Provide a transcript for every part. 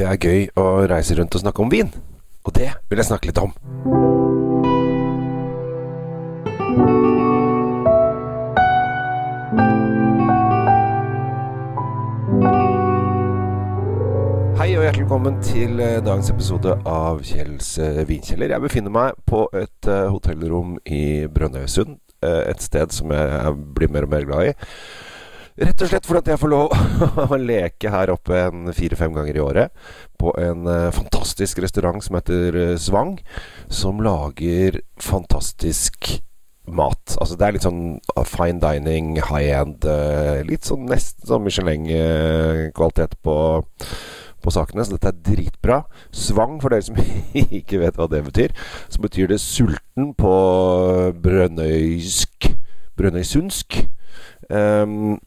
det er gøy å reise rundt og snakke om vin. Og det vil jeg snakke litt om. Hei og hjertelig velkommen til eh, dagens episode av Kjells eh, vinkjeller. Jeg befinner meg på et eh, hotellrom i Brønnøysund. et sted som jeg blir mer og mer glad i. Rett og slett fordi jeg får lov å leke her oppe en fire-fem ganger i året. På en eh, fantastisk restaurant som heter eh, Svang. Som lager fantastisk mat. Altså det er litt sånn uh, fine dining, high end. eh, litt sånn nesten sånn Michelin-kvalitet på på sakene, så dette er dritbra. Svang, for dere som ikke vet hva det betyr, så betyr det sulten på brønnøysk Brønnøysundsk. Ehm,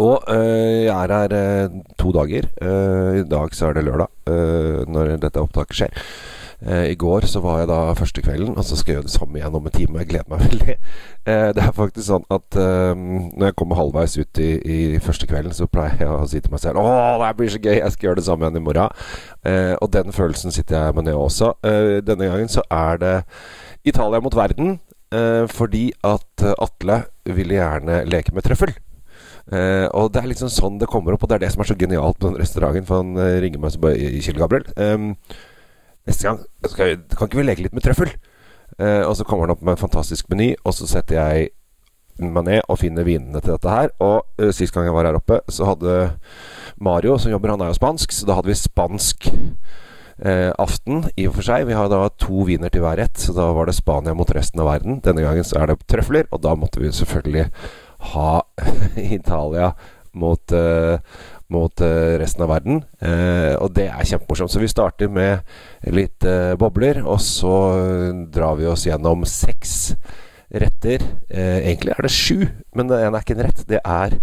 og øh, jeg er her øh, to dager. Eh, I dag så er det lørdag, øh, når dette opptaket skjer. I går så var jeg da første kvelden, og så skal jeg gjøre det samme igjen om en time. Jeg gleder meg veldig. Det er faktisk sånn at når jeg kommer halvveis ut i, i første kvelden, så pleier jeg å si til meg selv Å, det blir så gøy! Jeg skal gjøre det samme igjen i morgen. Og den følelsen sitter jeg med nå også. Denne gangen så er det Italia mot verden. fordi at Atle ville gjerne leke med trøffel. Eh, og det er liksom sånn det kommer opp, og det er det som er så genialt med den restauranten. For han uh, ringer meg så bare Kjell Gabriel. Um, Neste gang vi, kan ikke vi leke litt med trøffel? Uh, og så kommer han opp med en fantastisk meny, og så setter jeg meg ned og finner vinene til dette her. Og uh, sist gang jeg var her oppe, så hadde Mario, som jobber, han er jo spansk, så da hadde vi spansk aften i og for seg. Vi har da to viner til hver rett, så da var det Spania mot resten av verden. Denne gangen så er det trøfler, og da måtte vi selvfølgelig ha Italia mot eh, mot eh, resten av verden. Eh, og det er kjempemorsomt. Så vi starter med litt bobler, og så drar vi oss gjennom seks retter. Egentlig er det sju, men det ene er ikke en rett. Det er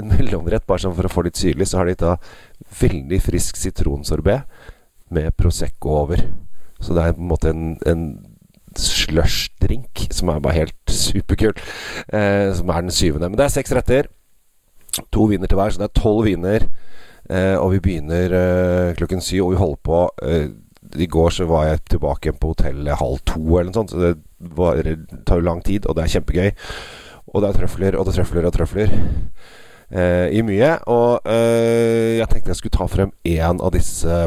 en mellomrett, bare sånn for å få litt syrlig. Så har de da veldig frisk sitronsorbé med Prosecco over. Så det er på en måte en, en slush-drink som er bare helt superkul. Eh, som er den syvende. Men det er seks retter. To viner til hver, så det er tolv viner. Eh, og vi begynner eh, klokken syv, og vi holder på eh, I går så var jeg tilbake igjen på hotellet halv to, eller noe sånt. Så det var, tar jo lang tid, og det er kjempegøy. Og det er trøfler, og det er trøfler og trøfler. Eh, I mye. Og eh, jeg tenkte jeg skulle ta frem én av disse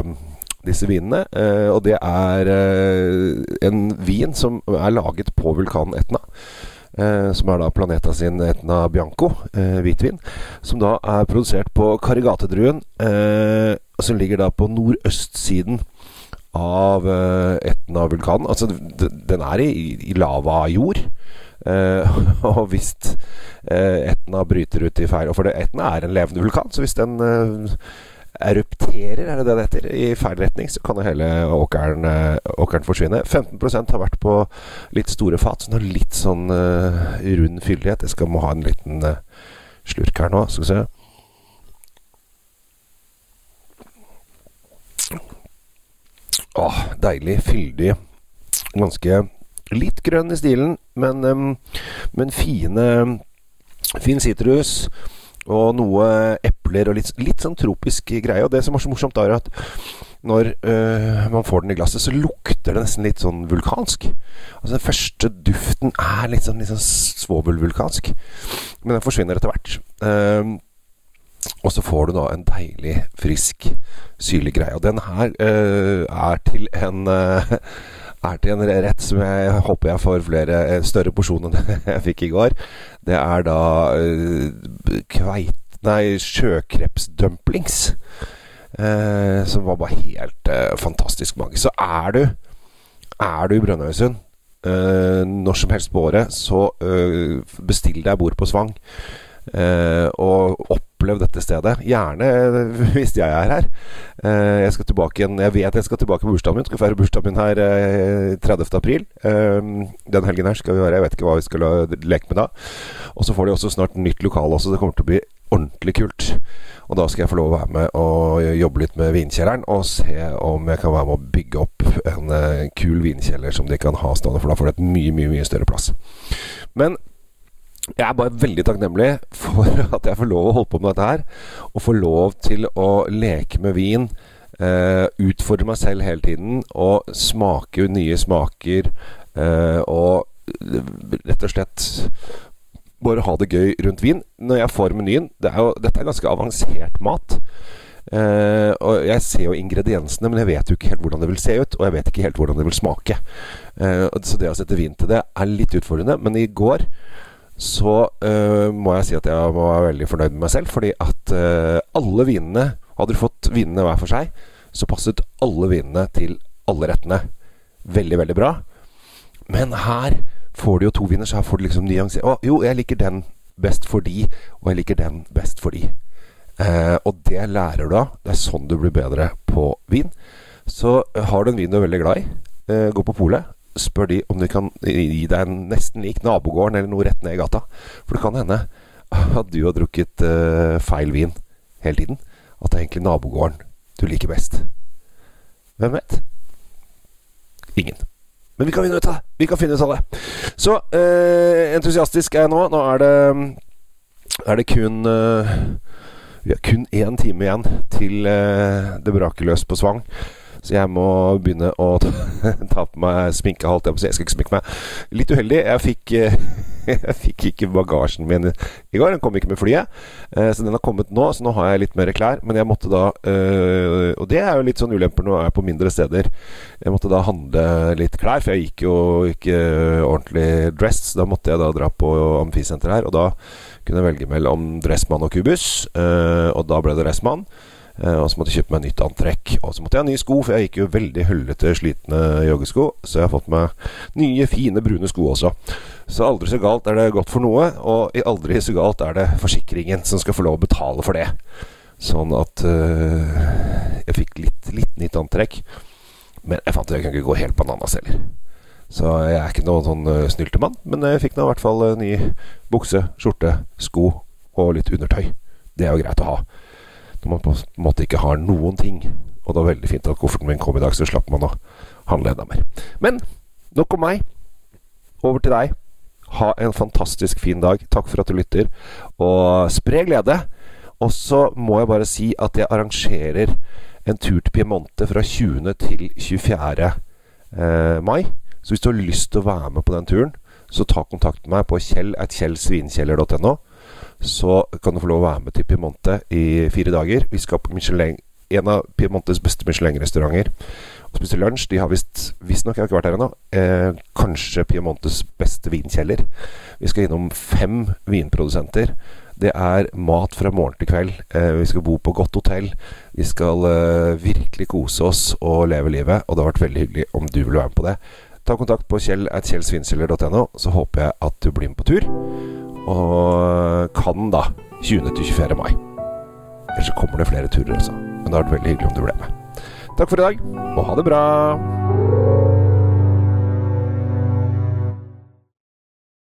disse vinene. Eh, og det er eh, en vin som er laget på vulkanen Etna. Eh, som er da Planeta sin Etna Bianco, hvitvin. Som da er produsert på Karigatedruen, som ligger da på nordøstsiden av Etna-vulkanen. Altså, den er i, i lavajord. Og hvis Etna bryter ut i feil for det, Etna er en levende vulkan, så hvis den erupterer, er det det det heter, i feil retning, så kan jo hele åkeren, eh, åkeren forsvinne. 15% har vært på litt store fat, så den har litt sånn uh, rund fyldighet. Jeg skal må ha en liten uh, slurk her nå, skal vi se. Åh, deilig, fyldig. Ganske litt grønn i stilen, men, um, men fine Fin sitrus og noe epler og litt, litt sånn tropisk greie. Og det som er så morsomt, er at når øh, man får den i glasset, så lukter det nesten litt sånn vulkansk. Altså Den første duften er litt sånn, litt sånn svovelvulkansk. Men den forsvinner etter hvert. Ehm, og så får du da en deilig, frisk, syrlig greie. Og den her øh, er til en øh, er til en rett som jeg håper jeg får flere større porsjoner enn jeg fikk i går. Det er da øh, kveit... Nei, sjøkrepsdumplings. Eh, som var bare helt eh, fantastisk mange. Så er du Er du i Brønnøysund eh, når som helst på året, så eh, bestill deg bord på Svang. Eh, og opplev dette stedet. Gjerne eh, hvis jeg er her. Jeg skal tilbake igjen Jeg vet jeg skal tilbake på bursdagen min. Skal feire bursdagen min her eh, 30. april. Den helgen her skal vi være Jeg vet ikke hva vi skal leke med da. Og så får de også snart nytt lokale også. Det kommer til å bli ordentlig kult. Og da skal jeg få lov å være med og jobbe litt med vinkjelleren og se om jeg kan være med å bygge opp en eh, kul vinkjeller som de kan ha stående, for da får de et mye, mye, mye større plass. Men jeg er bare veldig takknemlig for at jeg får lov å holde på med dette her. Og får lov til å leke med vin Uh, utfordre meg selv hele tiden og smake nye smaker. Uh, og rett og slett bare ha det gøy rundt vin. Når jeg får menyen det er jo, Dette er ganske avansert mat. Uh, og jeg ser jo ingrediensene, men jeg vet jo ikke helt hvordan det vil se ut. Og jeg vet ikke helt hvordan det vil smake. Uh, så det å sette vin til det er litt utfordrende. Men i går så uh, må jeg si at jeg var veldig fornøyd med meg selv. Fordi at alle vinene Hadde du fått vinene hver for seg, så passet alle vinene til alle rettene. Veldig, veldig bra. Men her får du jo to viner, så her får du liksom nyansere Å, jo, jeg liker den best for de, og jeg liker den best for de. Eh, og det lærer du av. Det er sånn du blir bedre på vin. Så eh, har du en vin du er veldig glad i, eh, gå på polet. Spør de om de kan gi deg en nesten lik nabogården eller noe rett ned i gata. For det kan hende at du har drukket eh, feil vin hele tiden. At det er egentlig nabogården du liker best. Hvem vet? Ingen. Men vi kan finne ut av det. Vi kan finne ut av det. Så eh, entusiastisk er jeg nå. Nå er det, er det kun eh, vi har kun én time igjen til eh, det braker løs på Svang. Så jeg må begynne å ta på meg sminke. Holdt jeg. Jeg skal ikke sminke meg. Litt uheldig. Jeg fikk, uh, jeg fikk ikke bagasjen min i går. Den kom ikke med flyet. Uh, så den har kommet nå, så nå har jeg litt mer klær. Men jeg måtte da Og det er jo litt sånn ulemper når jeg er på mindre steder. Jeg måtte da handle litt klær, for jeg gikk jo ikke ordentlig dressed. Da måtte jeg da dra på amfisenteret her, og da kunne jeg velge mellom Dressmann og Kubus, uh, og da ble det Dressmann. Uh, og så måtte jeg kjøpe meg nytt antrekk. Og så måtte jeg ha nye sko, for jeg gikk jo veldig høllete, slitne joggesko. Så jeg har fått meg nye, fine, brune sko også. Så aldri så galt er det godt for noe, og aldri så galt er det forsikringen som skal få lov å betale for det. Sånn at uh, jeg fikk litt, litt nytt antrekk. Men jeg fant at jeg kan ikke gå helt bananas heller. Så jeg er ikke noen sånn uh, snyltemann, men jeg fikk nå i hvert fall ny bukse, skjorte, sko og litt undertøy. Det er jo greit å ha. Når man på en måte ikke har noen ting. Og det var veldig fint at kofferten min kom i dag, så slapp man å handle enda mer. Men nok om meg. Over til deg. Ha en fantastisk fin dag. Takk for at du lytter. Og spre glede. Og så må jeg bare si at jeg arrangerer en tur til Piemonte fra 20. til 24. Eh, mai. Så hvis du har lyst til å være med på den turen, så ta kontakt med meg på kjell.kjellsvinkjeller.no. Så kan du få lov å være med til Piemonte i fire dager. Vi skal på Michelin, en av Piemontes beste Michelin-restauranter og spise lunsj. De har visstnok, jeg har ikke vært her ennå, eh, kanskje Piemontes beste vinkjeller. Vi skal innom fem vinprodusenter. Det er mat fra morgen til kveld. Eh, vi skal bo på godt hotell. Vi skal eh, virkelig kose oss og leve livet. Og det har vært veldig hyggelig om du vil være med på det. Ta kontakt på kjell.kjellsvinkjeller.no, så håper jeg at du blir med på tur. Og kan da 20. til 24. mai. Ellers så kommer det flere turer altså. Men det har vært veldig hyggelig om du ble med. Takk for i dag, og ha det bra.